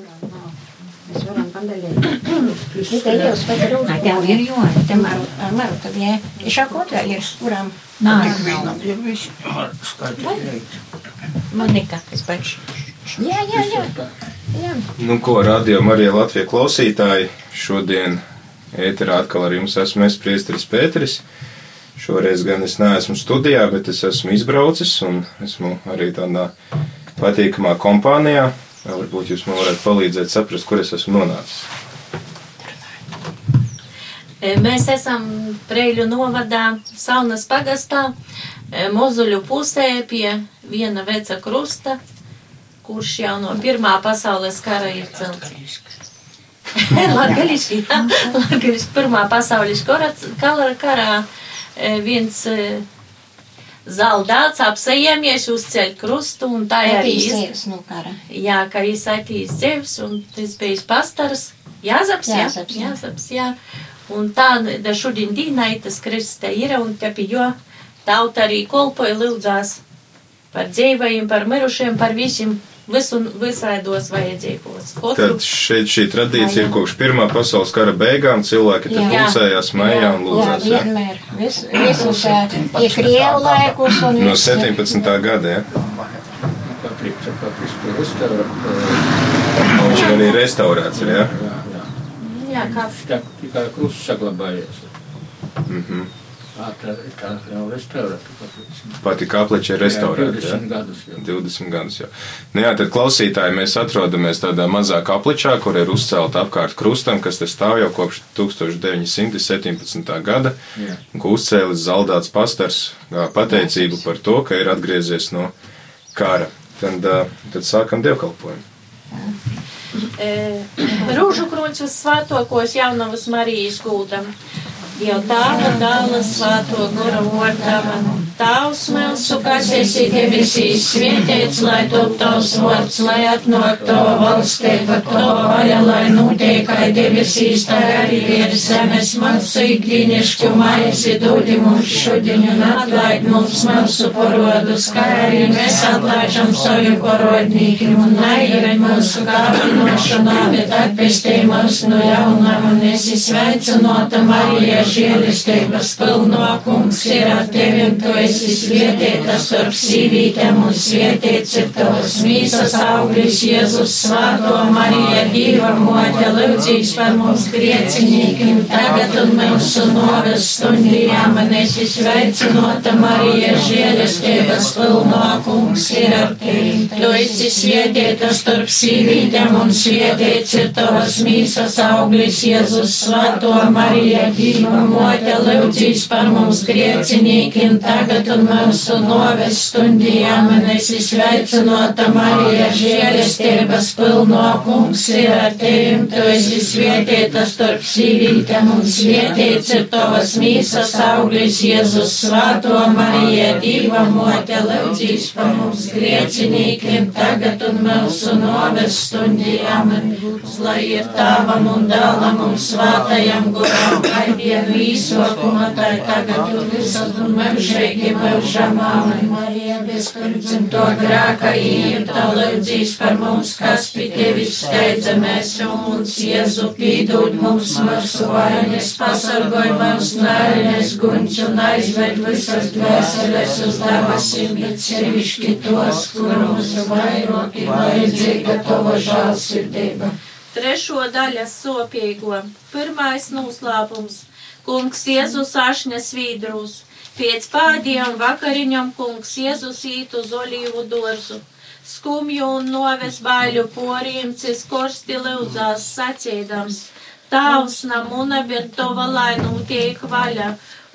kurām nav. Mēs varam padalīt. Tikai jūs pat runāt, jau ir jo, te maru, maru, tad jā, ir šākot vēl ir, kurām Nā, Tik vienam ir visi skaitīt reiķi. man nekā, es paši. Jā, jā, jā. jā. Nu, ko radio Marija Latvija klausītāji, šodien ēterā atkal ar jums esmu es priesteris Pēteris. Šoreiz gan es neesmu studijā, bet es esmu izbraucis un esmu arī tādā patīkamā kompānijā. Varbūt jūs man varētu palīdzēt saprast, kur es esmu nonācis. E, Mēs esam Preļu novadā, Saunas pagastā, e, Mozuļu pusē pie viena veca krusta, kurš jau no Pirmā pasaules kara ir celts. Latgaliski Pirmā pasaules kara, kara, e, viens zaldāts apsejāmies uzceļ krustu un tā arī iz, no kara. Jā, ka viņš aiztīs dzēvs, un tas bija pastaras. Jāzaps, jā, Jāzaps, jā. jāzaps, jā. Un tā, da šodien dīnai tas kristē ir, un te pie jo tauta arī kolpoja lūdzās par dzīvajiem, par mirušiem, par visiem, visu, visaidos vajadzīgos. Katru, Tad šeit šī tradīcija ir kopš Pirmā pasaules kara beigām. Cilvēki te Jā. pulcējās mājā un Jā, lūdzās. jā. vienmēr. Vis, visus tie krievu laikus un No visu. 17. gada, restaurā. Viņš ir arī restaurēts, ir, ja? Jā, jā. jā, kā tikai krusts saglabājies. Mhm. Tā, tā, tā jau restaurēta. Pati kapliča ir restaurēta, ja? 20 gadus jau. 20 gadus jau. Nu jā, tad klausītāji, mēs atrodamies tādā mazā kapličā, kur ir uzcelta apkārt krustam, kas te stāv jau kopš 1917. gada, Jā. uzcēlis zaldāts pastars pateicību par to, ka ir atgriezies no kara. Tad, tad sākam dievkalpojumu. Rūžu kruņšas svētokos jaunavas Marijas gūdam. Jau tāda dāla svāto gura vārtama. Tavs mūsu, kas esi debesīs, svētīts, lai top tavs vārds, lai atnāk tava valstība, tava vaļa, lai notiek kā debesīs, tā arī virs zemes mūsu ikdienišķu maizi dodi mums šodien un atlaid mums mūsu parodus, kā arī mēs atlaižam saviem parodnīkiem un neieved mūsu kāpinošanā, bet atpestī mūs no ļaunām un esi sveicinota Marija žēlistības pilno kungs ir ar tevim, tu esi svietēta starp sīvītēm un svietēts ir tavas mīsas auglis Jēzus svāto Marija Dīva mote, lūdzīgs par mums griecinīkim, tagad un mūsu noves stundījām, un esi sveicinota Marija žēlistības pilno kungs ir ar tevim, tu esi svietēta starp sīvītēm un svietēts ir tavas mīsas auglis Jēzus svāto Marija Dīva mote, lūdzīgs par mums griecinīkim, tagad un mūsu noves stundījām, un esi sveicinota Marija žēlistības pilno kungs ir ar tevim, tu esi svietieta starp sīvītēm, un svietiets ir tavas mīsas auglis Jēzus svāto Marija Dīva mote, lūdzīgs par mums griecinīkim, tagad un mūsu noves stundījām, un lai ir tavam un dālam un svātajam guram, ir tagad un visad un mūžīgi mūžam, amen. Marija bezpirdzimto grāka īmta, lūdzīs par mums, kas pie tevis steidzamies, un mums Jēzu pīdūt mums mūsu vainas, pasargoj mums nāļnes guņš un aizved visas dvēseles uz dabasim, bet sevišķi tos, kurus vairoki vajadzīga tava žālsirdība. Trešo daļa sopīgo. Pirmais noslēpums. Kungs Jēzus ašņa svīdrus. Pēc pādiem vakariņam kungs Jēzus īt uz olīvu dorzu. Skumju un noves baļu porīm, cis korsti lūdzās sacīdams. Tavs namuna, bet tova lai nutiek vaļa,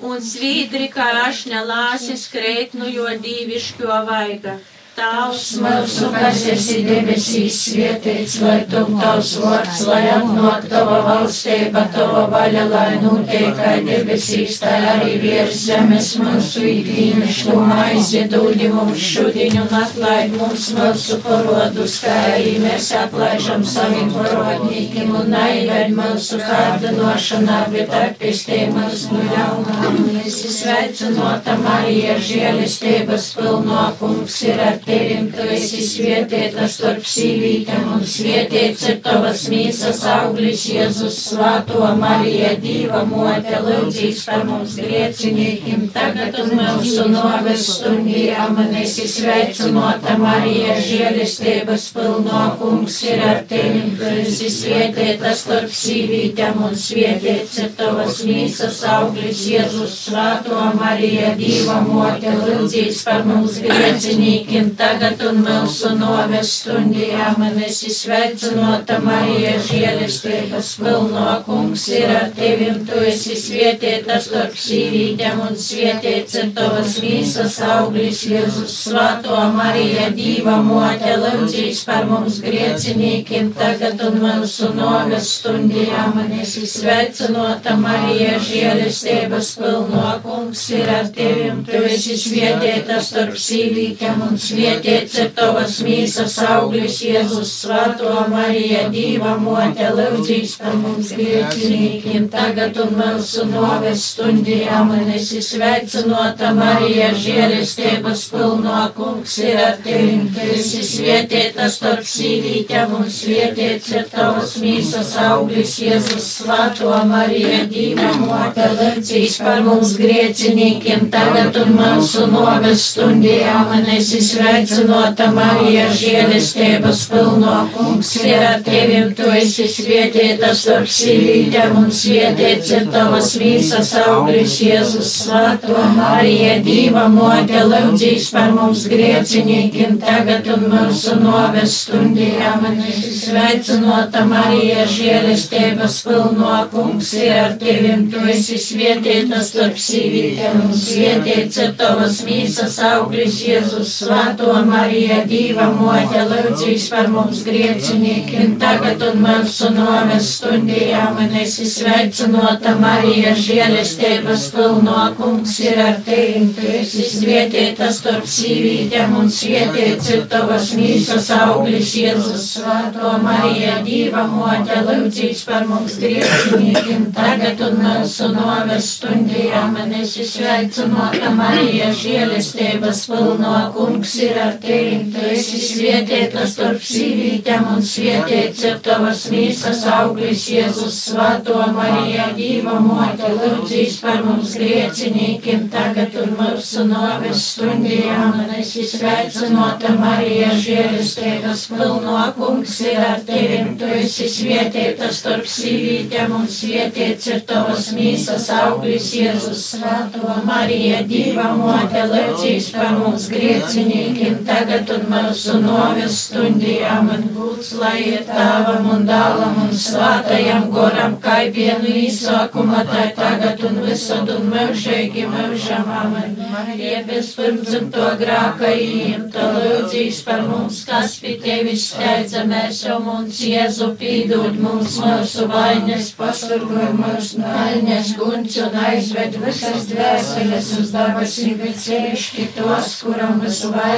un svīdri kā ašņa lāsis kreit nu jo dīvišķo vaiga. Tavs Mūsu, kas esi debesīs, svētīts, lai tu tavs vārds, lai atnāk tava valstība, tava vaļa, lai notiek kā debesīs, tā arī virs zemes mūsu ikdienišķu maizi dūdi mums šodien un atlaid mums mūsu parodus, kā arī mēs atlaižam saviem parodnīkiem un naived mūsu kārdinošanā, bet atpestī mūs no ļaunām. Esi sveicinota Marija, žēlistības pilno kungs ir ar tevim, tu esi svietietā starp sīvītēm un svietiets ir tavas mīsas auglis, Jēzus svāto Marija, Dīva mote, lūdzīs par mums griecinīkim, tagad un mūsu noves stundījām, un esi sveicinota Marija, žēlistības pilno kungs ir ar tevim, tu esi svietietā starp sīvītēm un svietiets ir tavas mīsas auglis, Jēzus svāto Marija, Dīva mote, lūdzīs par mums griecinīkim tagad un mūsu noves stundījā. Man esi sveicinota Marija, žēlistības pilno kungs ir ar tevim, tu esi svietietā starp sīvītēm un svietiets ir tavas mīsas auglis, Jēzus svāto Marija, Dīva mote, lūdzīs par mums griecinīkim tagad un mūsu noves stundījā. Man esi sveicinota Marija, žēlistības pilno kungs ir ar tevim, tu esi svietietā starp sīvītēm un svietiets ir tavas mīsas auglis, Jēzus svēto Marija, Dīva mote, lūdzīs par mums griecinīkiem, tagad un mūsu noves stundījā, man esi sveicinota Marija, žēlistības pilno kungs ir ar tevim, tu esi svietietā starp sīvītēm un svietiets ir tavas mīsas auglis, Jēzus svēto Marija, Dīva mote, lūdzīs par mums griecinīkiem, tagad un mūsu noves stundījā, man esi sveicinota Marija, žēlistības pilno kungs ir ar tevim, tu esi svietietā starp sīvītēm un svietiets ir tavas mīsas auglis, Jēzus svēto Marija, Dīva mote, lūdzīs par mums griecinīkiem, tagad un mūsu noves stundījā, man esi sveicinota Marija, žēlistības pilno kungs ir ar tevim, tu esi svietietā starp sīvītēm un svietiets ir tavas mīsas auglis, Jēzus svēto Marija, Dīva mote, lūdzīs par mums griecinīkiem, tagad un mūsu noves stundījā, man esi sveicinota Marija, žēlistības pilno kungs ir ar tevim, tu esi svietietā starp sīvītēm un svietiets ir tavas mīsas auglis, Jēzus svēto Marija, Dīva mote, lūdzīs par mums griecinīkiem, tagad un mūsu noves stundījā, man esi sveicinota Marija, žēlistības pilno kungs ir ar tevi, tu esi svietietā starp sīvītēm un svietiets ir tavas mīsas auglis, Jēzus svēto Marija, Dīva mote, lūdzīs par mums griecinīkiem, tagad un mūsu noves stundījā, man esi sveicinota Marija, žēlistības pilno kungs ir ar tevi, tu esi svietietā starp sīvītēm un svietiets ir tavas mīsas auglis, Jēzus svēto Marija, Dīva mote, lūdzīs par mums griecinīkiem, tagad un mūsu noves stundījā, man būs, lai ir tāvam un dālam un svātajam goram, kaipienu īsākuma, tā tagad un visad un mūžīgi mūžam, amen. Marija, bezpirmdzimto grāka īmta, lūdzīs par mums, kas pie tevis steidzamies, jo mums Jēzu pīdūt mums mūsu vainas, pasargoj mūs no aļņas gunts un aizved visas dvēseles uz dabasīm, bet sevišķi tos, kuram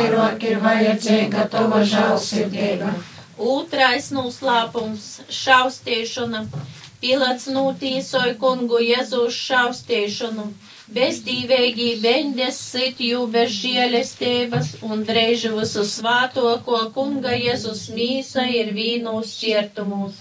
visvairāk ir vajadzīga tava žālsirdība. Otrais noslēpums - šaustiešana. Pilats notīsoja kungu Jēzus šaustiešanu. Bezdīvēgī bendes sit jū bez žēlestības un dreiži visu svātoko kunga Jēzus mīsa ir vīnos šķiertumus.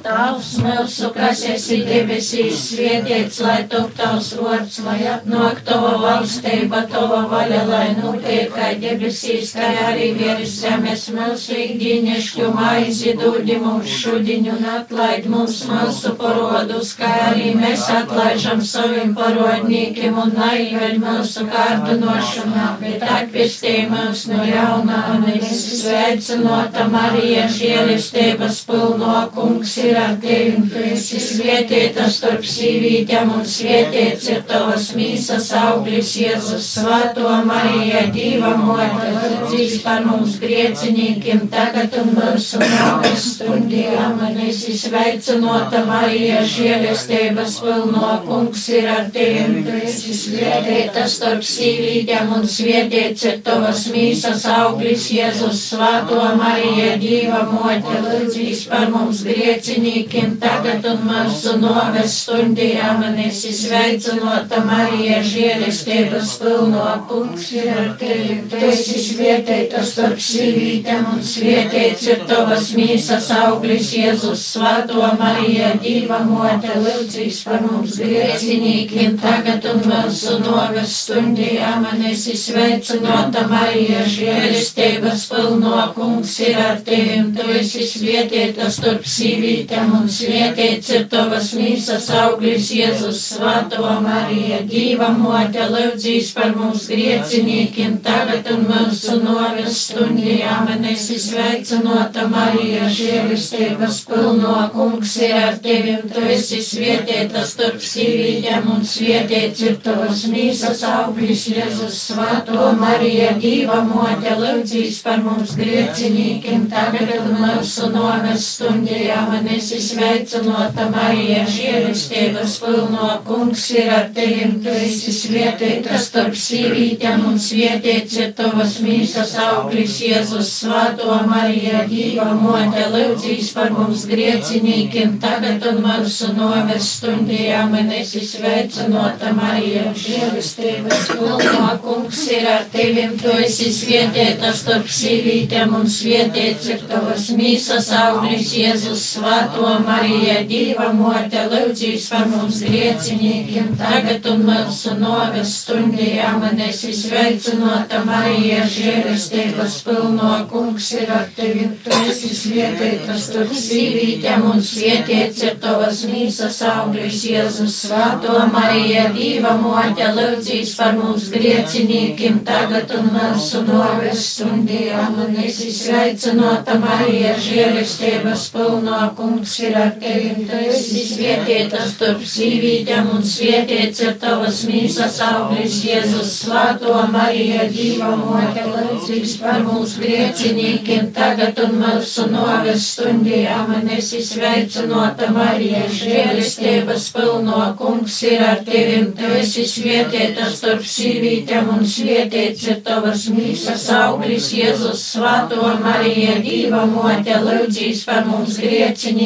Tavs mūsu, kas esi debesīs, svietiets, lai top tavs vārds, lai atnāk tava valstība, tava vaļa, lai notiek, kā debesīs, kā arī virs zemes. Mūsu ikdienišķu maizi dūdi mums šudiņu un atlaid mums mūsu parodus, kā arī mēs atlaižam saviem parodnīkiem un naiveļ mūsu kārdinošanā, bet atpestī mūs no jaunā, un es sveicinota Marija, žēlistības pilno kungs ir ar tevi, tu esi svietietā starp sīvītēm un svietiets ir tavas mīsas auglis, Jēzus svēto Marija, Dīva mote, lūdzīs par mums griecinīkiem, tagad un mūsu nāves stundījā, man esi sveicinota Marija, žēlestības pilno kungs ir ar tevi, tu esi svietietā starp sīvītēm un svietiets ir tavas mīsas auglis, Jēzus svēto Marija, Dīva mote, lūdzīs par mums griecinīkiem, griecinīkiem, tagad un mūsu noves stundījā man esi sveicinota Marija, žēlistības pilno kungs ir ar tevi. Tu esi svietēta starp sīvītēm un svietēts ir tavas mīsas auglis Jēzus Svēto Marija, Dīva mote, lūdzīs par mums griecinīkiem, tagad un mūsu noves stundījā man esi sveicinota Marija, žēlistības pilno kungs ir ar tevi. Tu esi svietēta starp sīvītēm un svietēts ir tavas mīsas auglis Jēzus Svēto Marija, Dīva mote, lūdzīs par mums griecinīkiem, tagad un mūsu noves stundījā man esi sveicinota Marija, žēlistības pilno kungs ir ar tevi. Tu esi svietēta starp sīvītēm un svietēts ir tavas mīsas auglis Jēzus Svēto Marija, Dīva mote, lūdzīs par mums griecinīkiem, tagad un mūsu noves stundījā man esi sveicinota Marija, žēlistības pilno kungs ir ar tevi. Tu esi svietēta starp sīvītēm un svietēts ir tavas mīsas auglis Jēzus Svēto Marija, Dīva mote, lūdzīs par mums griecinīkiem, tagad un mūsu noves stundījā man esi sveicinota Marija, žēlistības pilno kungs ir ar tevi. Tu esi svietēta starp sīvītēm un svietēts ir tavas mīsas auglis Jēzus Svēto Marija, Dīva mote, lūdzīs par mums griecinīkiem, tagad un mūsu noves stundījā man esi sveicinota Marija, žēlistības pilno kungs ir ar tevi. Tu esi svietēta starp sīvītēm un svietēts ir tavas mīsas auglis Jēzus Svēto Marija, Dīva mote, lūdzīs par mums griecinīkiem, tagad un mūsu noves stundījā man esi sveicinota Marija, žēlistības pilno kungs ir ar tevi. Tu esi svietēta starp sīvītēm un svietēts ir tavas mīsas auglis Jēzus Svēto Marija, Dīva mote, lūdzīs par mums griecinīkiem, tagad un mūsu noves stundījā man esi sveicinota Marija, žēlistības pilno kungs ir ar tevi. Tu esi svietēta starp sīvītēm un svietēts ir tavas mīsas auglis Jēzus Svēto Marija, Dīva mote, lūdzīs par mums griecinīkiem,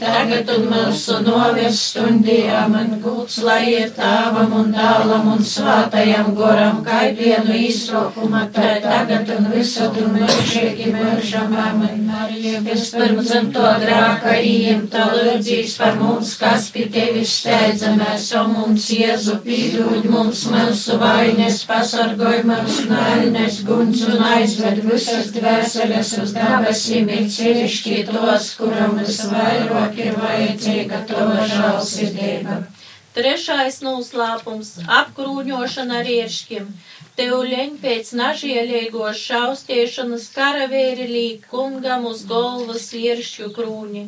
tagad un mūsu noves stundījā man gults, lai ir tāvam un dālam un svātajam goram, kā vienu izrokuma, tā tagad un visur un mūžīgi mūžam, amen. Marija, kas pirms to grāka īmta, lūdzīs par mums, kas pie tevis steidzamies, o mums Jēzu pīdūļ mums mūsu vainas, pasargoj mums naļnes guns un aizved visas dvēseles uz dabasīm, ir ceļšķi tos, kuram visvairāk ir vajadzīga tava žālsirdība. Trešais noslēpums - apkrūņošana rieškiem. Tev leņ pēc nažieļīgos šaustiešanas karavīri līk kungam uz galvas iršķu krūņi,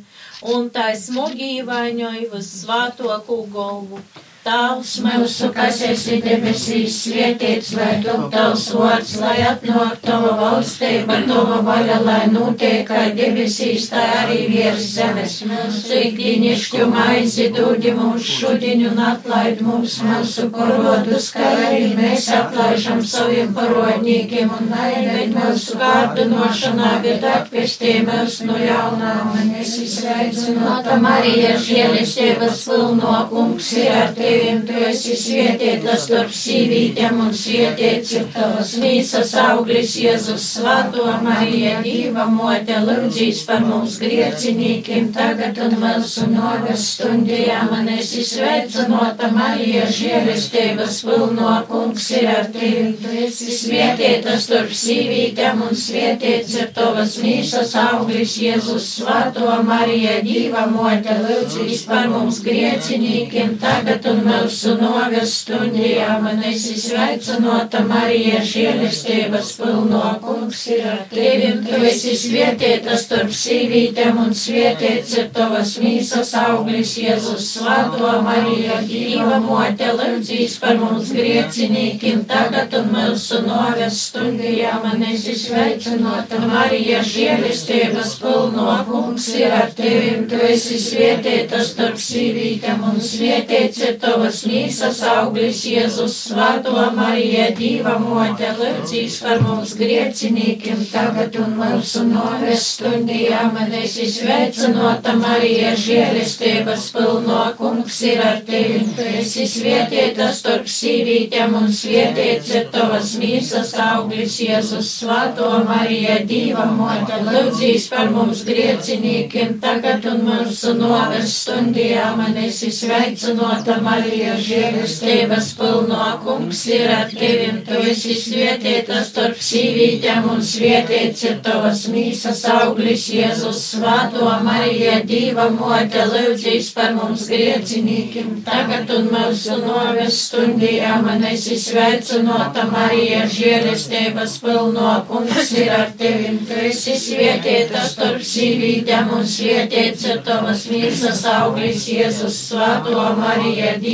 un tā smogī vaņoja uz svātoku galvu. Tavs mūsu, kas esi debesīs, svētīts, lai top tavs vārds, lai atnāk tava valstība, tava vaļa, lai notiek kā debesīs, tā arī virs zemes. Mūsu ikdienišķu maizi dūdi mums šodien un atlaid mums mūsu parodus, kā arī mēs atlaižam saviem parodņīkiem un neived mūsu kārdinošanā, bet atpestī mūs no jaunām. Un es izsveicinota Marija, žēlistības pilno kungs ir ar tevi tevim, tu esi svietietā starp sīvītēm un svietiets ir tavas mīsas auglis Jēzus Svēto Marija, Dīva mote, lūdzīs par mums griecinīkiem, tagad un mūsu nogas stundījā. Man esi sveicinota Marija, žēlistības pilno kungs ir ar tevi, tu esi svietietā starp sīvītēm un svietiets ir tavas mīsas auglis Jēzus Svēto Marija, Dīva mote, lūdzīs par mums griecinīkiem, tagad un mūsu nogas stundījā man esi sveicinota Marija, žēlistības pilno. Kungs ir ar tevi, tu esi svietieta starp sīvītēm un svietiets ir tavas mīsas auglis Jēzus Svēto Marija, Dīva mote, lūdzīs par mums griecinīkim tagad un mūsu nogas stundījā man esi sveicinota Marija, žēlistības pilno. Kungs ir ar tevi, tu esi svietieta starp sīvītēm un svietiets ir tavas tavas mīsas auglis, Jēzus, Svēto Marija, Dīva mote, lūdzīs par mums griecinīkiem, tagad un mūsu novestundījā, man esi sveicinota Marija, žēlistības pilno, kungs ir ar tevi, tu esi svietieta starp sīvītēm un svietiets ir tavas mīsas auglis, Jēzus, Svēto Marija, Dīva mote, lūdzīs par mums griecinīkiem, tagad un mūsu novestundījā, man esi sveicinota Marija, žēlistības pilno, kungs ir ar tevim, tu esi svietieta starp sīvītēm un svietiets ir tavas mīsas auglis, Jēzus, Svēto Marija, Dīva mote, lūdzīs par mums griecinīkiem, tagad un mūsu novestundījā, man esi sveicinota Marija, žēlistības pilno, kungs ir ar tevim, tu esi svietieta starp sīvītēm un svietiets ir tavas mīsas auglis, Jēzus, Svēto Marija, Dīva mote,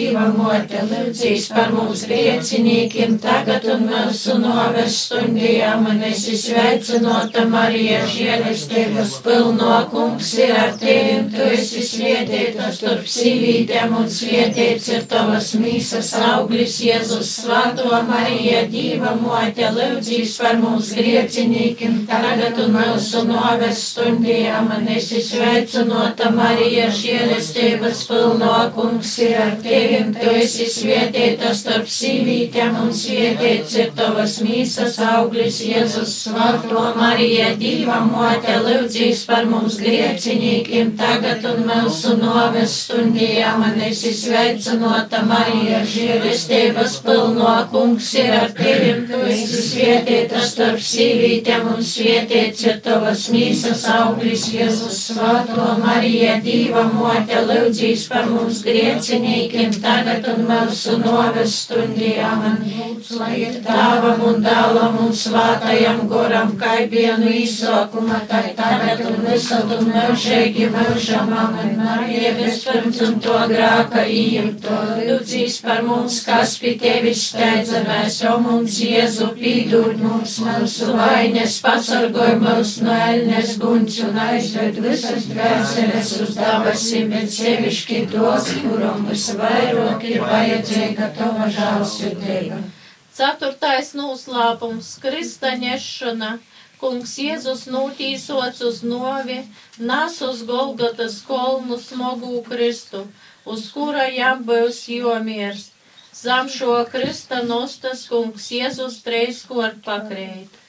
lūdzīs par mums griecinīkiem, tagad un mūsu novestundījā, man esi sveicinota Marija, žēlistības pilno, kungs ir ar tevim, tu esi svietieta starp sīvītēm un svietiets ir tavas mīsas auglis, Jēzus, Svēto Marija, Dīva mote, lūdzīs par mums griecinīkiem, tagad un mūsu novestundījā, man esi sveicinota Marija, žēlistības pilno, kungs ir ar tevim, tu esi svietieta starp sīvītēm un svietiets ir tavas mīsas auglis, Jēzus, Svēto Marija, Dīva mote, lūdzīs par mums griecinīkiem, tagad un mūsu novestundījā, man esi sveicinota Marija, žēlistības pilno, kungs ir ar tevim, tu esi svietieta starp sīvītēm un svietiets ir tavas mīsas auglis, Jēzus, Svēto Marija, Dīva mote, lūdzīs par mums griecinīkiem, tagad un mūsu novestundījā, man lūdz, lai ir tāvam un dālam un svātajam goram, kā vienu izsākuma, tā tagad un visad un mūžīgi mūžam, amen, Marija, vispirms un to grāka īmto, lūdzīs par mums, kas pie tevis steidzamies, o mums Jēzu pīdūt mums mūsu vainas, pasargoj mūs no elnes guns un aizved visas dvēseles uz dabasim, bet sevišķi tos, kuram visvairāk ir vajadzīga tava žālsirdība. Ceturtais noslēpums - kristaņešana. Kungs Jēzus notīsots uz novi, nes uz Golgotas kolnu smogu Kristu, uz kura jām būs jomirst. Zem šo krista nostas kungs Jēzus treiskort pakrīt.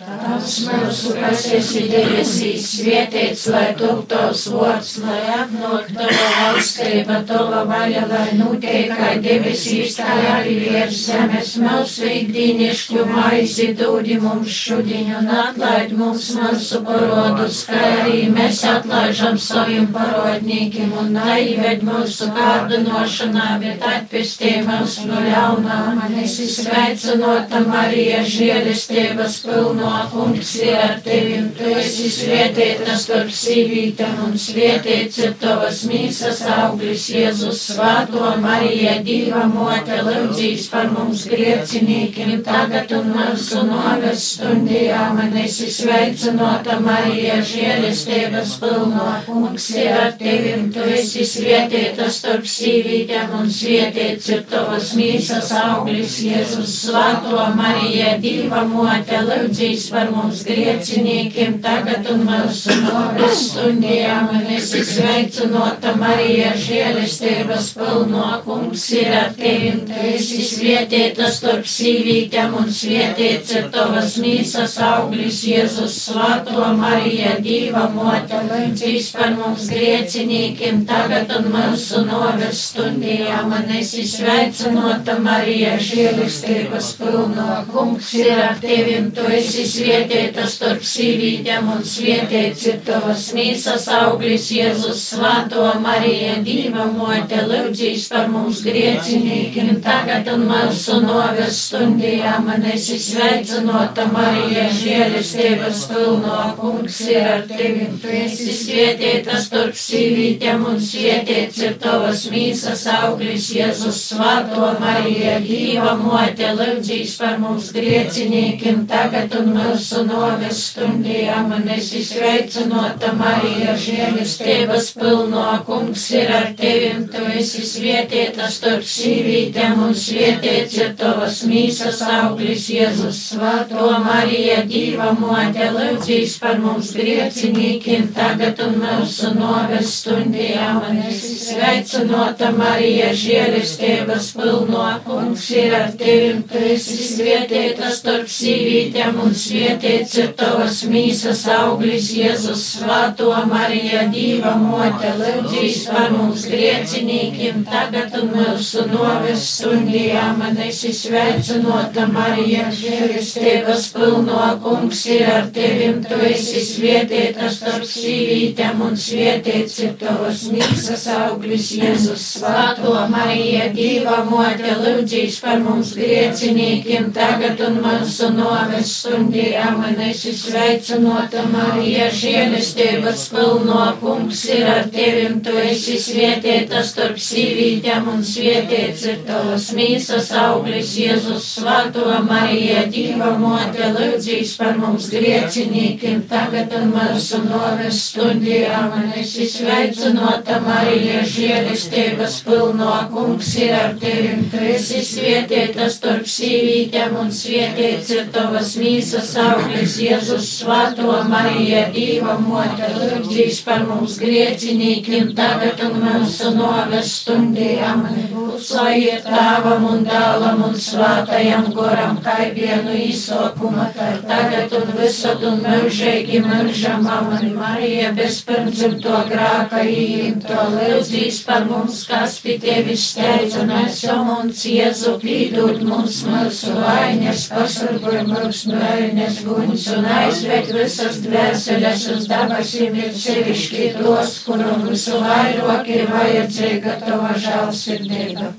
Tās mūsu, kas esi debesīs, svietiets, lai top tavs vārds, lai atnāk tava valstība, tava vaļa, lai notiek kā debesīs, tā arī virs zemes. Mūsu ikdīniešu maizi dūdi mums šodien un atlaid mums mūsu parodus, kā arī mēs atlaižam saviem parodnīkiem un naived mūsu kārdinošanā, bet atpestī mūs no ļaunā. Man esi sveicinota Marija, žēlistības pilno kungs ir ar tevim, tu esi svietieta starp sīvītēm un svietiets ir tavas mīsas auglis, Jēzus, Svēto Marija, Dīva mote, lūdzīs par mums griecinīkiem, tagad un mūsu novestundījā, man esi sveicinota Marija, žēlistības pilno, kungs ir ar tevim, tu esi svietieta starp sīvītēm un svietiets ir tavas mīsas auglis, Jēzus, Svēto Marija, Dīva mote, lūdzīs par mums griecinīkiem, tagad un mūsu novestundījā, man esi sveicinota Marija, žēlistības pilno, kungs ir ar tevim, tu esi svietieta starp sīvītēm un svietiets ir tavas mīsas auglis, Jēzus, Svēto Marija, Dīva mote, lūdzīs par mums griecinīkiem, tagad un mūsu novestundījā, man esi sveicinota Marija, žēlistības pilno, kungs ir ar tevim, tu esi svietieta starp sīvītēm un svietiets ir tavas mīsas auglis, Jēzus, Svēto Marija, Dīva mote, lūdzīs par mums griecinīkiem, tagad un mūsu novestundījā, man esi sveicinota Marija, žēlistības pilno, kungs ir ar tevi, tu esi svietieta starp sīvītēm un svietiets ir tavas mīsas auglis, Jēzus, Svēto Marija, Dīva mote, lūdzīs par mums griecinīkiem, tagad un un mūsu noves stundījām, un esi sveicinota Marija, žēlistības pilno kungs ir ar tevim, tu esi svietieta starp sīvītēm, un svietiets ir tavas mīsas auglis Jēzus svāto Marija, Dīva mote, lūdzīs par mums griecinīkiem tagad un mūsu noves stundījām, un esi sveicinota Marija, žēlistības pilno kungs ir ar tevim, tu esi svietieta starp sīvītēm, un svietiets ir tavas mīsas auglis Jēzus svāto Marija, Dīva mote, lūdzīs par mums griecinīkiem tagad un mūsu noves stundījām, un esi sveicinota Marija, žēlistības pilno kungs ir ar tevim, tu esi svietieta starp sīvītēm, un svietiets ir tavas mīsas auglis Jēzus svāto Marija, Dīva mote, lūdzīs par mums griecinīkiem tagad un mūsu noves stundījām, un esi sveicinota Marija, žēlistības pilno kungs ir ar tevim, tu esi svietieta starp sīvītēm, un svietiets ir tavas mīsas auglis Jēzus svāto Marija, Dīva mote, lūdzīs par mums griecinīkiem tagad un mūsu noves stundījām, un esi sveicinota Marija, žēlistības pilno kungs ir ar tevim, tu esi svietieta starp sīvītēm, un svietiets ir tavas mīsas auglis Jēzus svāto Marija, Dīva mote, lūdzīs par mums griecinīkiem tagad un mūsu noves stundījām, ir tāvam un dālam un svātajam goram, kā vienu īsokuma, tagad un visad un mūžīgi mūžam, amani Marija, bezpirmdzimto grāka īimto, lūdzīs par mums, kas pie tevis steidz un esam un ciezu, pīdūt mums mūsu vainas, pasargoj mums no ēnes guņas un aizved visas dvēseles uz dabasīm ir sevišķi tos, kuram visu vairāk ir vajadzīga tava žālsirdība.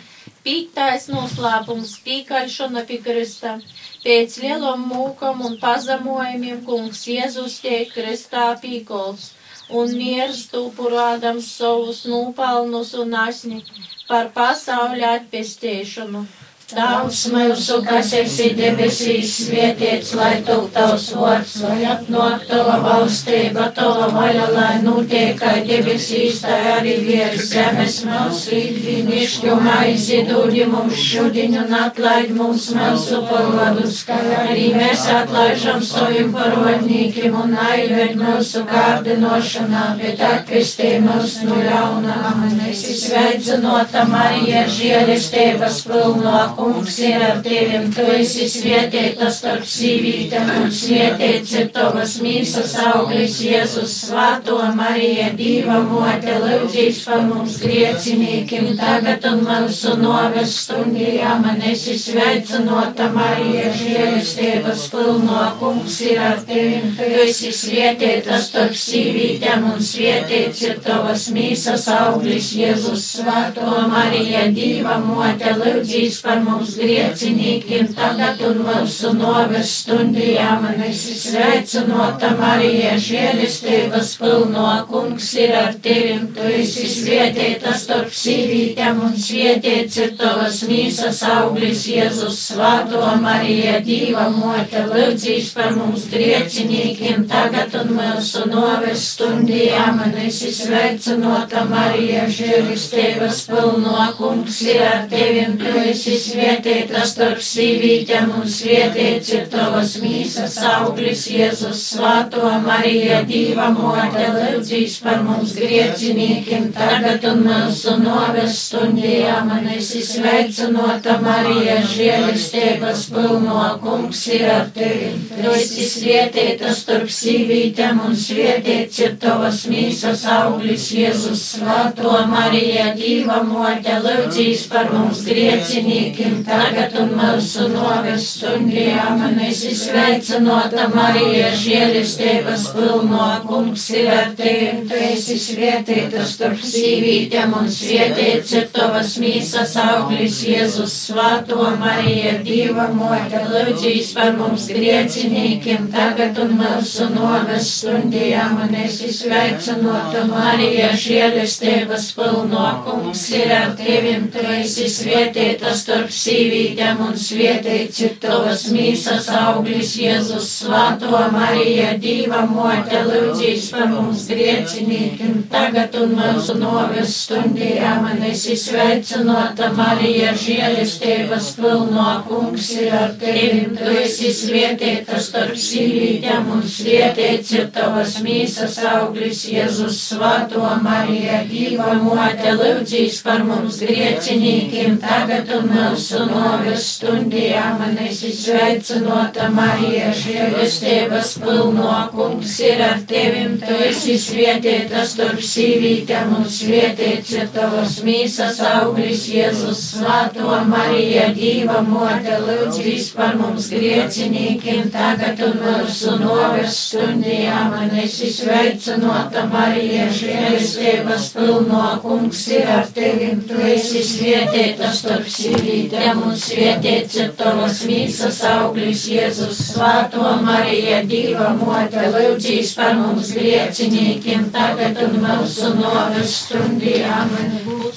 Pīktais noslēpums, pīkaļšana pie krista. Pēc lielom mūkam un pazemojumiem kungs Jēzus tiek kristā pīkols un miers tūpurādams savus nūpelnus un asni par pasauli atpestēšanu. Tavs mūsu, kas esi debesīs, svētīts, lai top tavs vārds, lai atnāk tava valstība, tava vaļa, lai notiek kā debesīs, tā arī virs zemes mūsu ikdienišķu maizi dūdi mums šodien un atlaid mums mūsu parvadus, kā arī mēs atlaižam saviem parodnīkiem un aived mūsu kārdinošanā, bet atpestī mūs no ļaunā. Mēs sveicinota Marija, žēlistības pilno kungs ir ar tevim, tu esi svietieta starp sīvītēm, un svietiets ir tavas mīsas auglis Jēzus svāto Marija, Dīva mote, lūdzīs par mums griecinīkim, tagad un mūsu noves stundījām, un esi sveicinota Marija, žēlistības pilno. Kungs ir ar tevim, tu esi svietieta starp sīvītēm, un svietiets ir tavas mīsas auglis Jēzus svāto Marija, Dīva mote, lūdzīs par mums mums griecinīkiem tagad un mūsu noves stundījām, un esi sveicinota Marija, žēlistības pilno kungs ir ar tevim, tu esi svietieta starp sīvītēm, un svietiets ir tavas mīsas auglis Jēzus svāto Marija, Dīva mote, lūdzīs par mums griecinīkiem tagad un mūsu noves stundījām, un esi sveicinota Marija, žēlistības pilno kungs ir ar tevim, tu esi svietieta svētītas starp sīvītēm un svētīts ir tavas mīsas auglis Jēzus svāto Marija Dīva mote, lūdzīs par mums griecinīkiem tagad un mūsu noves stundījām, un esi sveicinota Marija žēlistības pilno kungs ir ar tevi. Tu esi svētītas starp sīvītēm un svētīts ir tavas mīsas auglis Jēzus svāto Marija Dīva mote, lūdzīs par mums griecinīkiem tagad un mūsu noves stundījām, un esi sveicinota Marija, žēlistības pilno kungs ir ar tevi, tu esi svētīta starp sīvītēm, un svētīts ir tavas mīsas auglis Jēzus svāto Marija, Dieva mote, lūdzīs par mums griecinīkiem, tagad un mūsu noves stundījām, un esi sveicinota Marija, žēlistības pilno kungs ir ar tevi, tu esi svētīta starp starp sīvītēm un svietēts ir tavas mīsas auglis Jēzus Svēto Marija, Dīva mote, lūdzīs par mums griecinīkiem, tagad un mūsu noves stundījā man esi sveicinota Marija, žēlistības pilno kungs ir ar tevi, tu esi svietēta starp sīvītēm un svietēts ir tavas mīsas auglis Jēzus Svēto Marija, Dīva mote, lūdzīs par mums griecinīkiem, tagad un mūsu noves stundījā man esi sveicinota Marija, žēlistības pilno kungs ir ar tevim, tu esi svietietās starp sīvītēm un svietiets ir tavas mīsas auglis Jēzus Svēto Marija, Dīva mote, lūdzīs par mums griecinīkiem, tagad un mūsu noves stundījā man esi sveicinota Marija, žēlistības pilno kungs ir ar tevim, tu esi svietietās starp sīvītēm un svietiets ir tavas mīsas auglis Jēzus Svēto Marija, Dīva mote, lūdzīs par mums griecinīkiem, tagad un mūsu noves stundījām.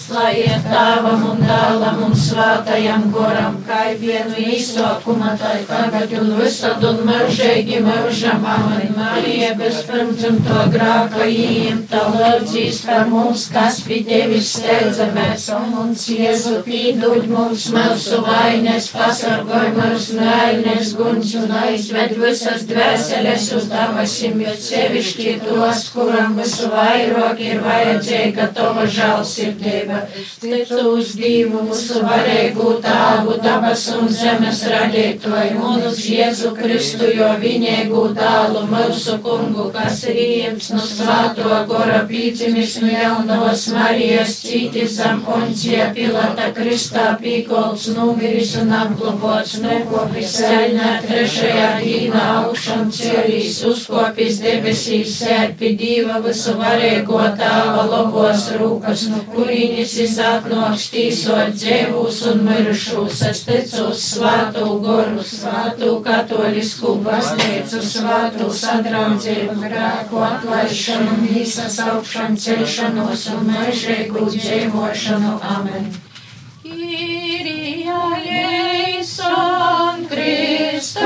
Slājiet tāvam un dālam un svātajam goram, kā vienu īsokuma, tai tagad un visad un mūžīgi mūžam, amen. Marija bezpirmdzimto grāka īimta, lūdzīs par mums, kas pie tevis steidzamies, un mums Jēzu pīduļ mums mūsu vainas, pasargoj mūsu nēļnes guns un aizved visas dvēseles uz davasim, jo sevišķi tos, kuram visu vairāk ir vajadzīga tava žālsirdība. Ticu uz Dievu mūsu varēgu tāvu dabas un zemes radītoju un uz Jēzu Kristu, jo viņēgu dālu mūsu kungu, kas ir iems no svāto gora pīcimis no jaunavas Marijas cītis zem poncija pilata Kristā pīkolts numiris un apglabots nokopis ceļnā trešajā dīnā augšam celīs uzkopis debesīs sērpi Dieva visu varēgo tāva lobos rūkas, no kurīnis izatnoks tīsot dzēvūs un mirušūs. Es ticu uz svātu goru, svātu katolisku baznīcu, svātu sadraudzību, grēku atlaišanu, mīsas augšanu, celšanos un mežēgu dzīvošanu. Amen. Христове.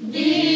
D.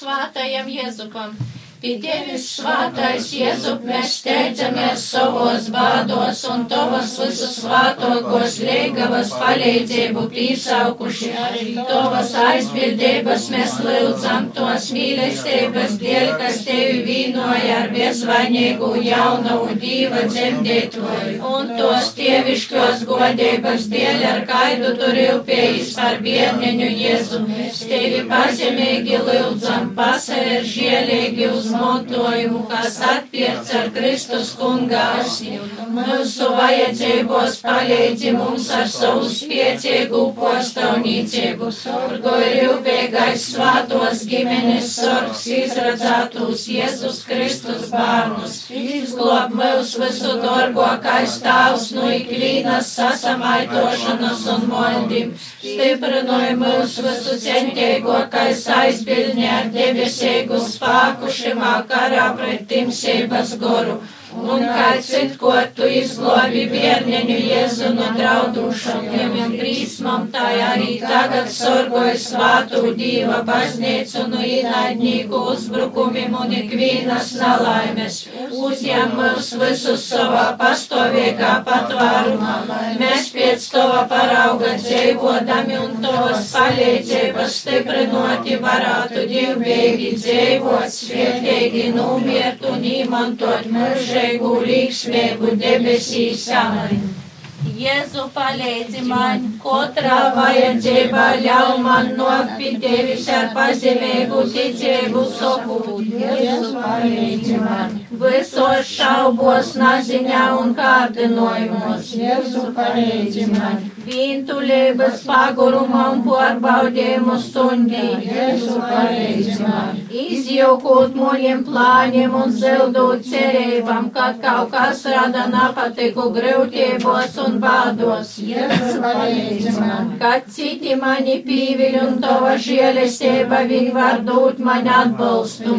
сватаєм Єзупом. Pie Tevis svātais Jēzup, mēs steidzamies savos bādos un Tavas visus svātokos liegavas palīdzību pīsaukuši. Tavas aizbildības mēs lūdzam tos mīlestības dēļ, kas Tevi vīnoja ar bezvainīgu jaunavu dīva dzemdētoju. Un tos tievišķos godības dēļ, ar kaidu tu rūpējis par bērniņu Jēzu. Mēs Tevi pazemīgi lūdzam, pasaver žielīgi uz montojumu, kas atpierts ar Kristus kungāsi. Mūsu vajadzībos palīdzi mums ar savu spiecīgu postaunīcību. Sorgoja rūpīgais svātos ģimenes sorgs izradzētos Jēzus Kristus bērnus. Izglob mūs visu dorgokais tēvs no ikvīnas sasamaitošanas un moļdim. Stiprinoja mūs visu centīgokais aizbildņi ar debesīgu spēku šimā karā pret timsības goru. Un kā citko tu izglobi bērniņu Jēzu no draudušiem brīsmam, tā arī tagad sorgoja svātu Dieva baznīcu no ienaidnieku uzbrukumiem un ikvienas nelaimes. Uzņem mūs visus savā pastāvīgā patvārumā. Mēs pēc tava parauga dzīvodami un tavas palīdzības stiprinoti varētu divbēgi dzīvot, svētīgi numirt un izmantot mūžē mūžīgu līgsmīgu debesīs amen. Jēzu palīdzi man, Katrā vajadzībā ļauj man nopīt tevis ar pazemīgu ticību sopu. Jēzu palīdzi man. Visos šaubos, naziņā un kārdinojumos. Jēzu palīdzi man. Pārbaudījumu stundī. Jēzu palīdzi man. Izjaukot mūļiem plāņiem un zildot cerībām, kad kaut kas rada napatiku grūtībos un bādos. Kad citi mani pīviļ un tava žēlistība viņi var dot man atbalstu.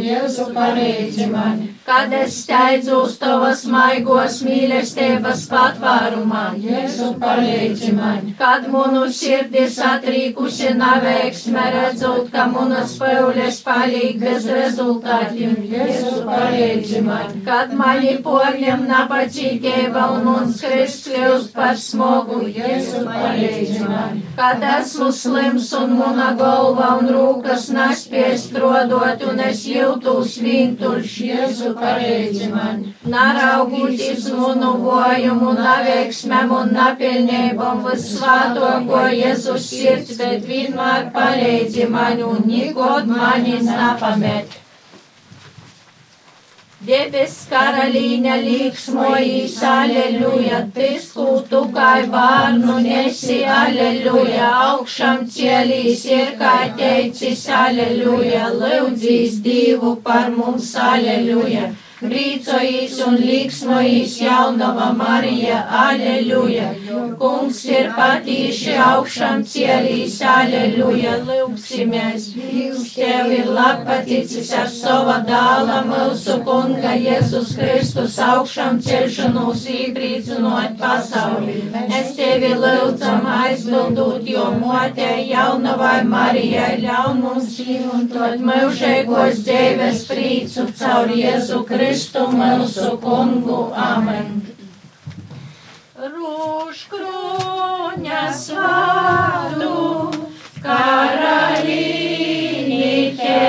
Kad es steidzu uz tavas maigos mīlestības patvārumā, Jēzu palīdzi man. Kad munu sirdis atrīkusi naveiksme, redzot, ka munas peules palīk bez rezultātiem, Jēzu palīdzi man. Kad mani porņem napacītība un mums Kristus kļūst par smogu, Jēzu palīdzi man. Kad esmu slims un muna galva un rūkas nespēj strodot un es jūtos vientuļš, Jēzu palīdzi man. Naraugoties munu vojumu, naveiksmēm un napilnībām visvātoko Jēzus sirds, bet vienmēr palīdzi man un nikod manis napamet. Debes karalīņa līksmojīs, aleluja, tiskūtu kā bārnu nesi, aleluja, augšam cielīs ir kā teicis, aleluja, lūdzīs divu par mums, aleluja. Rīcojīs un līksmojīs jaunava Marija, aleluja. Kungs ir patīši augšām cielīs, aleluja. Lūksimies, Dievs tev ir labpaticis ar sava dāla mūsu kunga Jēzus Kristus augšām celšanos īprīcinot pasauli. Es tevi lūdzam aizbildot, jo motē jaunavai Marijai ļaun mums īmuntot mūžēgos dzīves prīcu caur Jēzu. Kristu mūsu kungu. Amen. Ρούς κρούνια σβάτου, καραλίνη και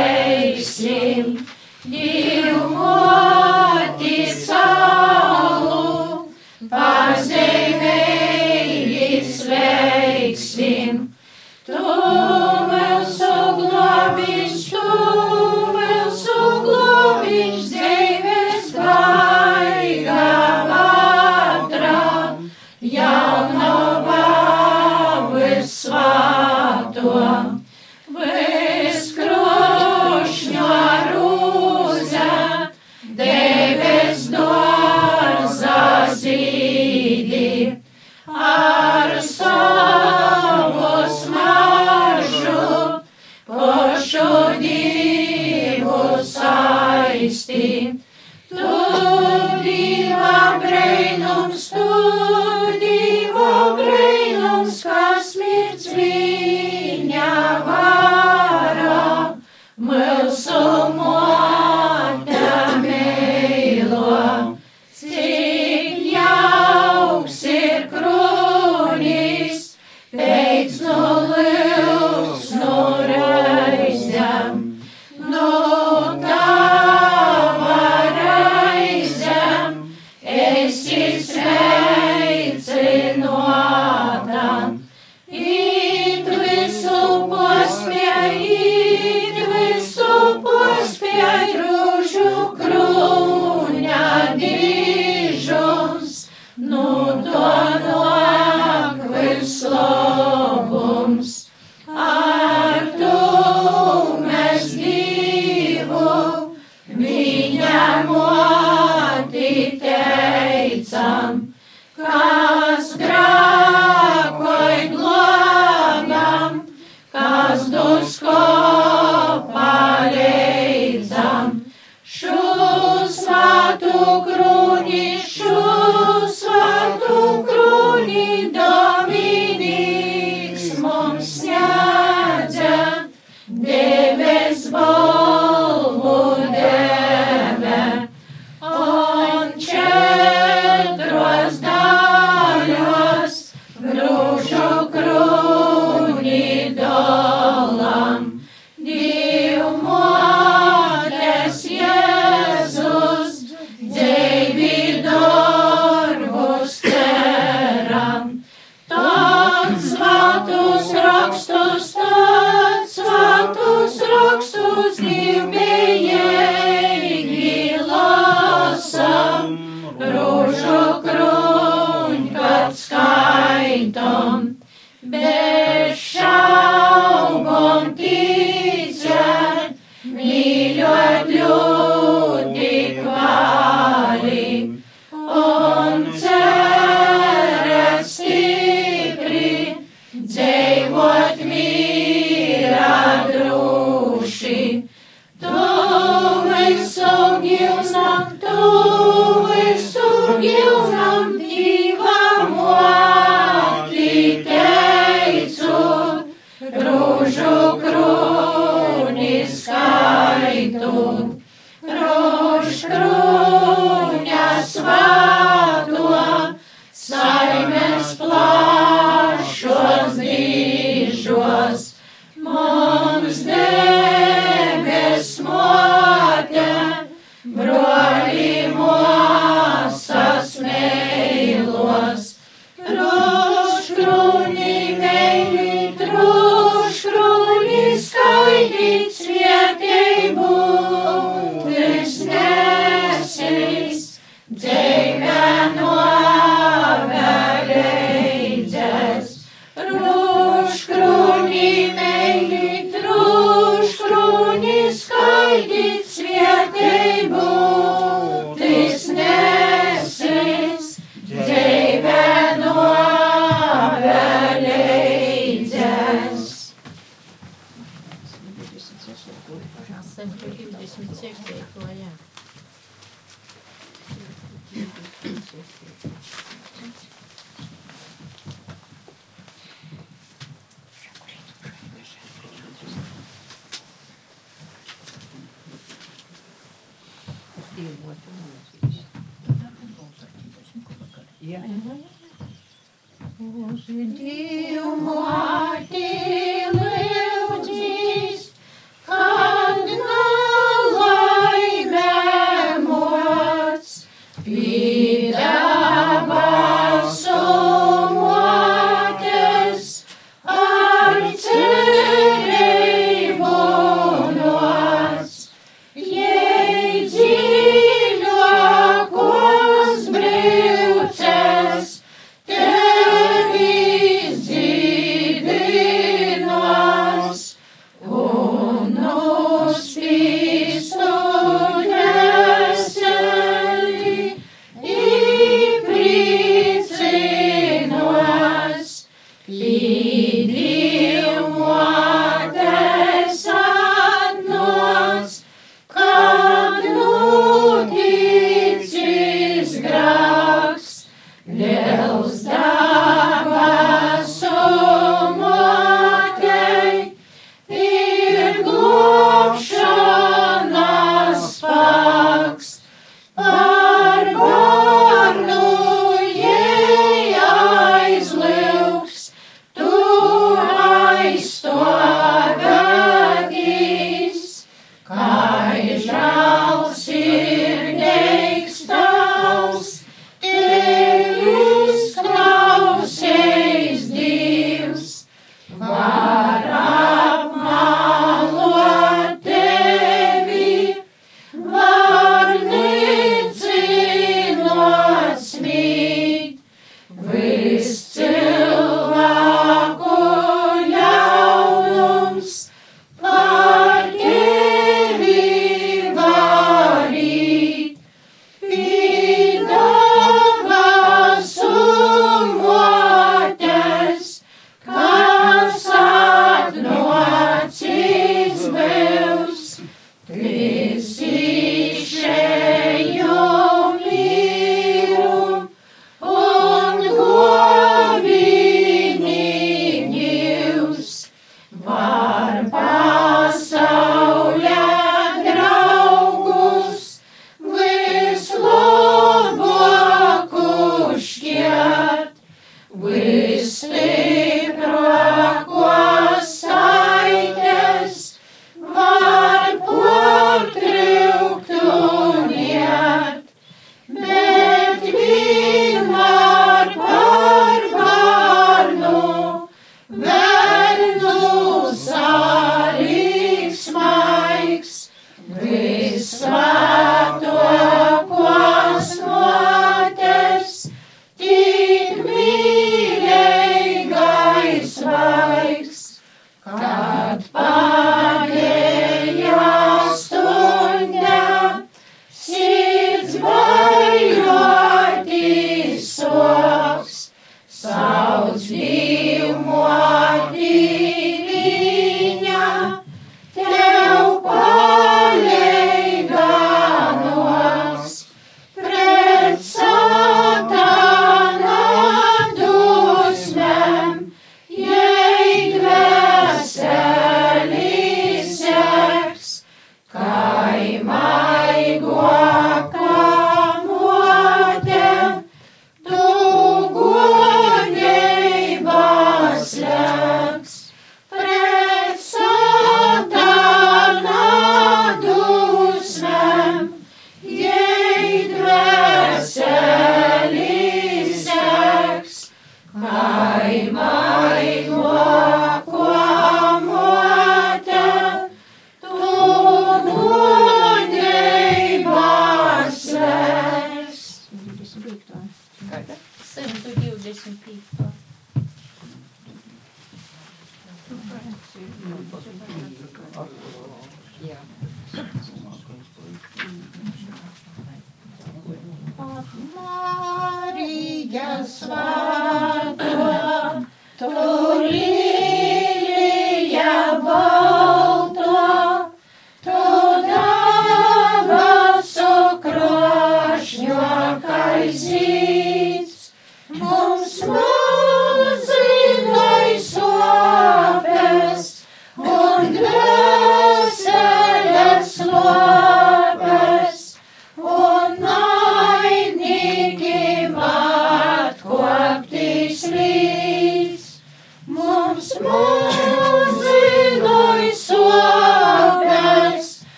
Yeah.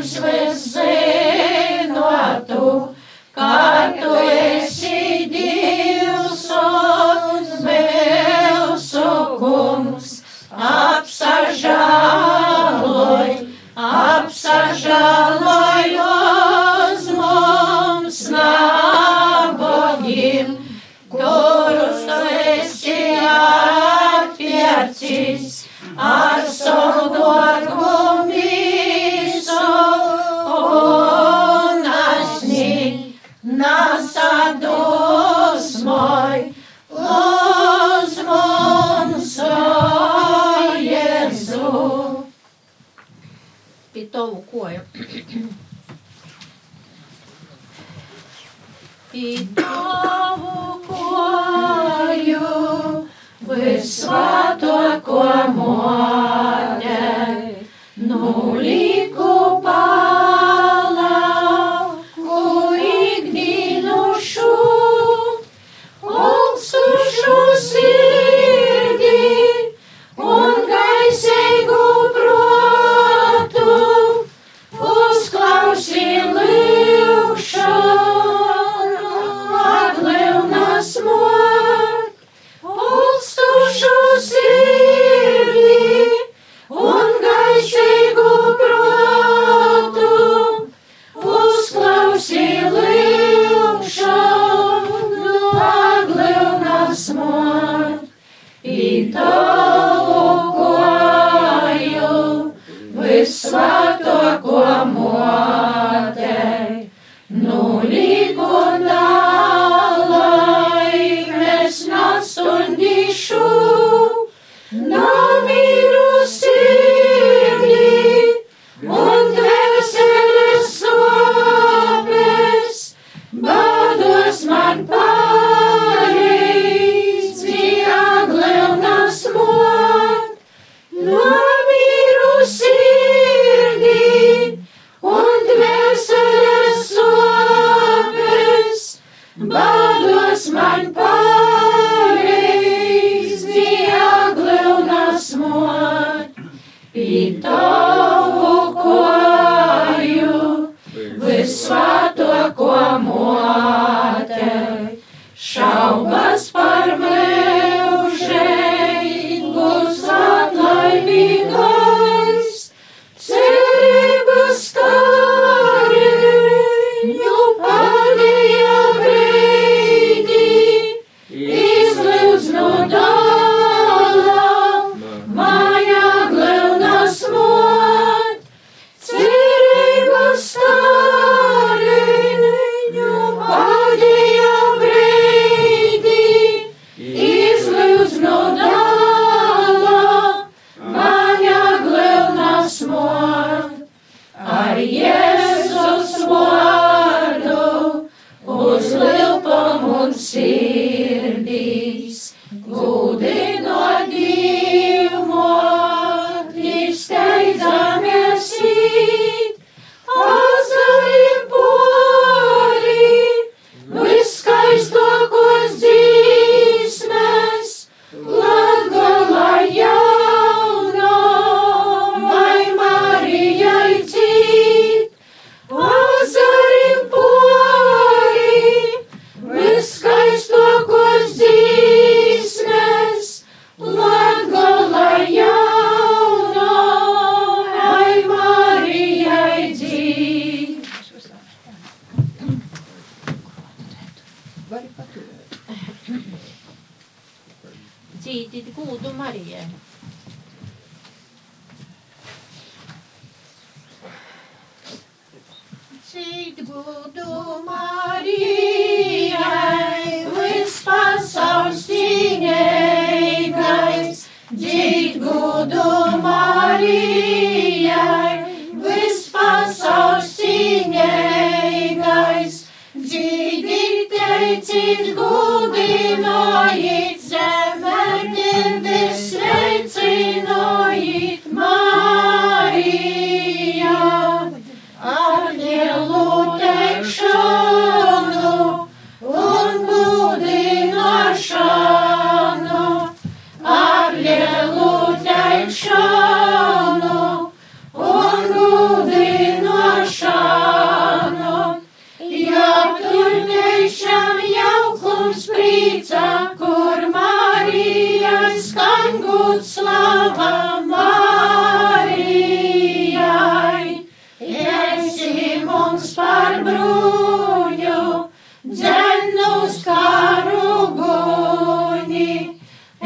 Pasaules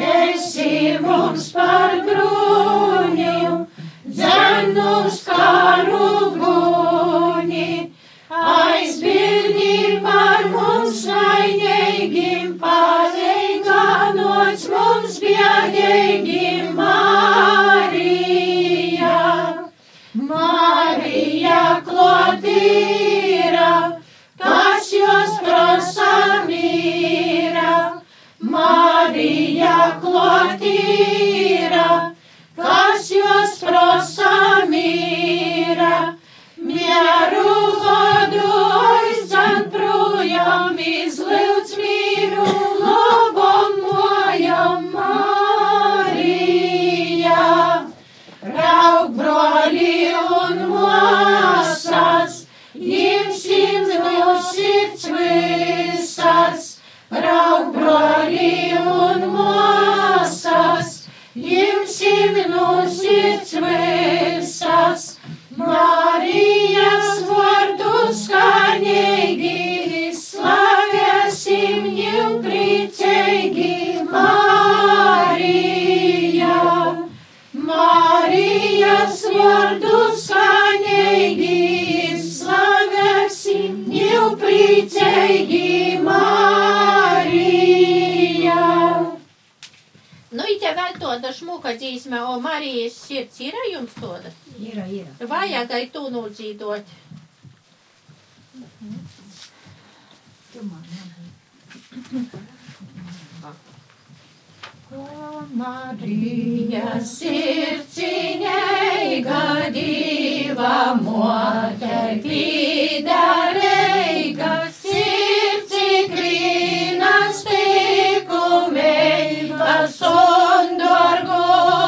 Esi mums par grūti. dziesma, o Marijas sirds, ir jums tāda? Ir, ir. Vajag arī tu nodzīdot. O Marija sirdsiniai gadyva moter pidarei, kas sirdsi grinas tikumei, kas on dorgo.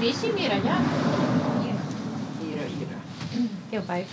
Atrodot visi mīra, jā? Jau vajag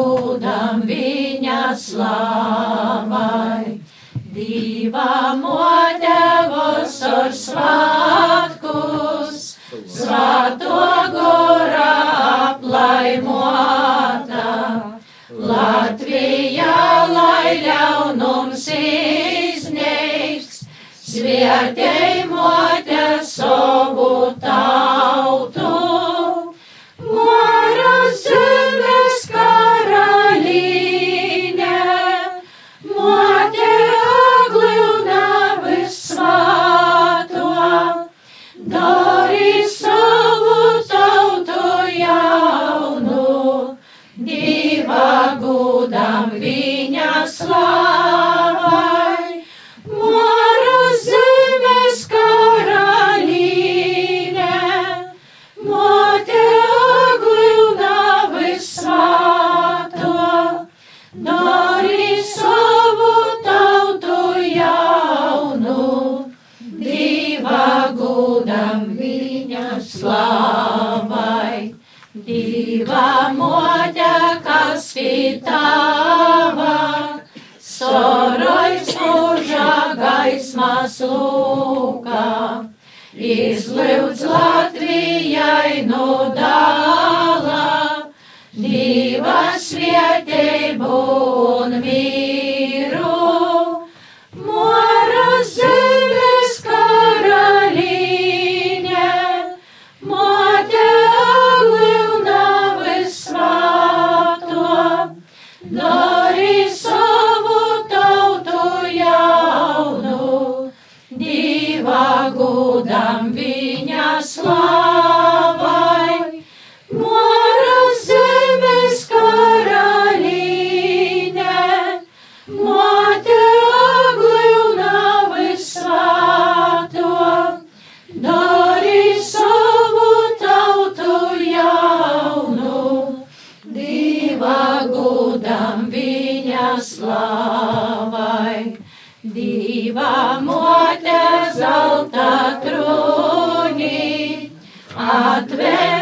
lūdam viņa slavai. Diva motevos ar svētkus, svēto gora aplaimota. Latvijā lai ļaunums iznieks, svētēj motē savu tautu. slūka, izlūdz Latvijai no dāla, divas vietē būn mīļa. atver.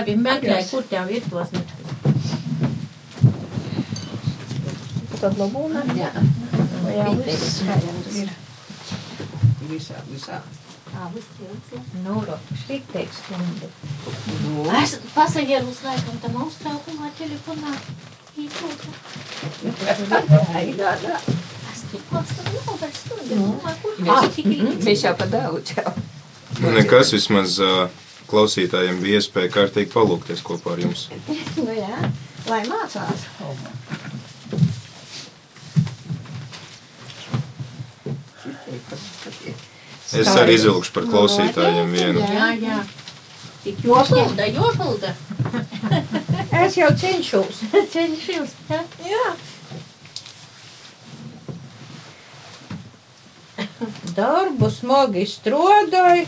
Značkas. Labi, labi. Meklē, kur tev ir to značkas. Tad labūna. Jā. Jā, tur ir. Visā, visā. Nu, šrikteiks stundu. Es pasagieru uz laikam tam austrākumā telefonā. Ītrūka. Es tikko esmu novērs stundu. Tik ilgi. Mēs jau pa daudz jau. Nu, nekas vismaz ā, klausītājiem bija iespēja kārtīgi palūkties kopā ar jums. Nu jā, lai mācās. Es arī izvilkšu par klausītājiem vienu. Jā, jā. Tik jopulda, jopulda. Es jau cenšos. Cenšos. Jā. Jā. Darbu smagi strādāja,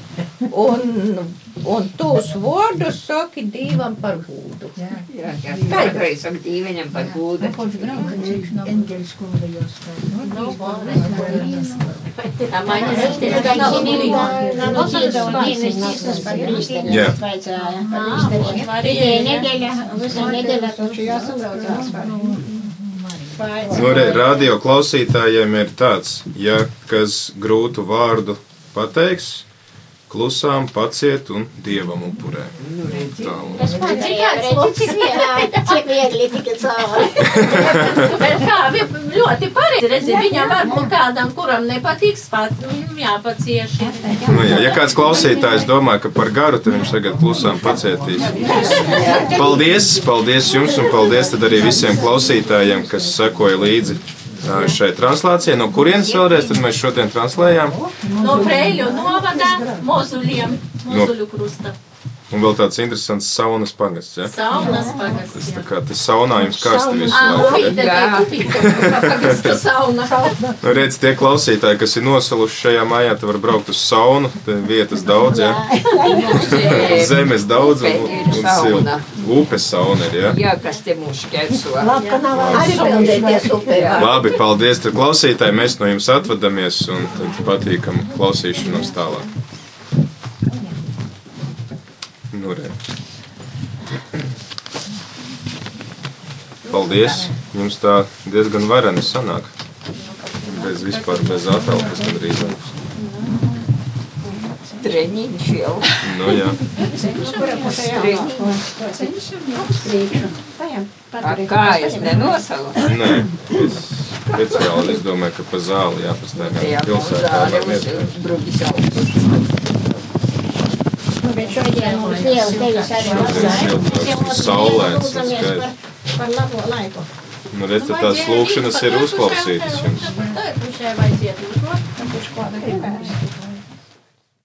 un, un tos vārdus saki Dievam par gūdu. Jā, jā. Kādreiz saka dīveņam par gūdu. Jā. Nu, re, radio klausītājiem ir tāds, ja kas grūtu vārdu pateiks, klusām paciet un dievam upurē. Tā, un Cik viegli tika cauri. Bet kā ļoti pareizi redzi, viņam varbūt kādam, kuram nepatiks pat, viņam jāpacieš. Nu, jā, ja kāds klausītājs domā, ka par garu, tad viņš tagad klusām pacietīs. Paldies, paldies jums un paldies tad arī visiem klausītājiem, kas sekoja līdzi šai translācijai. No kurienes vēlreiz mēs šodien translējām? No Preļu novada mozuļiem, mozuļu krusta. Un vēl tāds interesants saunas pagasts. Ja? Saunas pagas. Tas tā kā tas saunā jums karsti visu Ā, laiku. Nu, redz, tie klausītāji, kas ir nosaluši šajā mājā, te var braukt uz saunu. Te vietas daudz, ja? zemes daudz un, un, un silta. Upes sauna ir. Ja? Jā, kas te mūs upē. Labi, paldies tad klausītāji. Mēs no jums atvadamies un tad patīkam klausīšanos tālāk. Re. Paldies! Jums tā diezgan vareni sanāk. Bez vispār, bez atelpas gandrīz. Treniņš jau. Nu, jā. Ar kājas nenosalu. Nē, es speciāli es domāju, ka pa zāli jāpastaigā. Jā, zāle nav uz augsts. Bet šodien mums liela tevis arī Šodien saulēns un skaists. Par labo laiku. Nu, redz, tad tās lūkšanas ir uzklausītas jums. Tā ir pušai vajadzētu uzlot. Kurš kāda gribēs.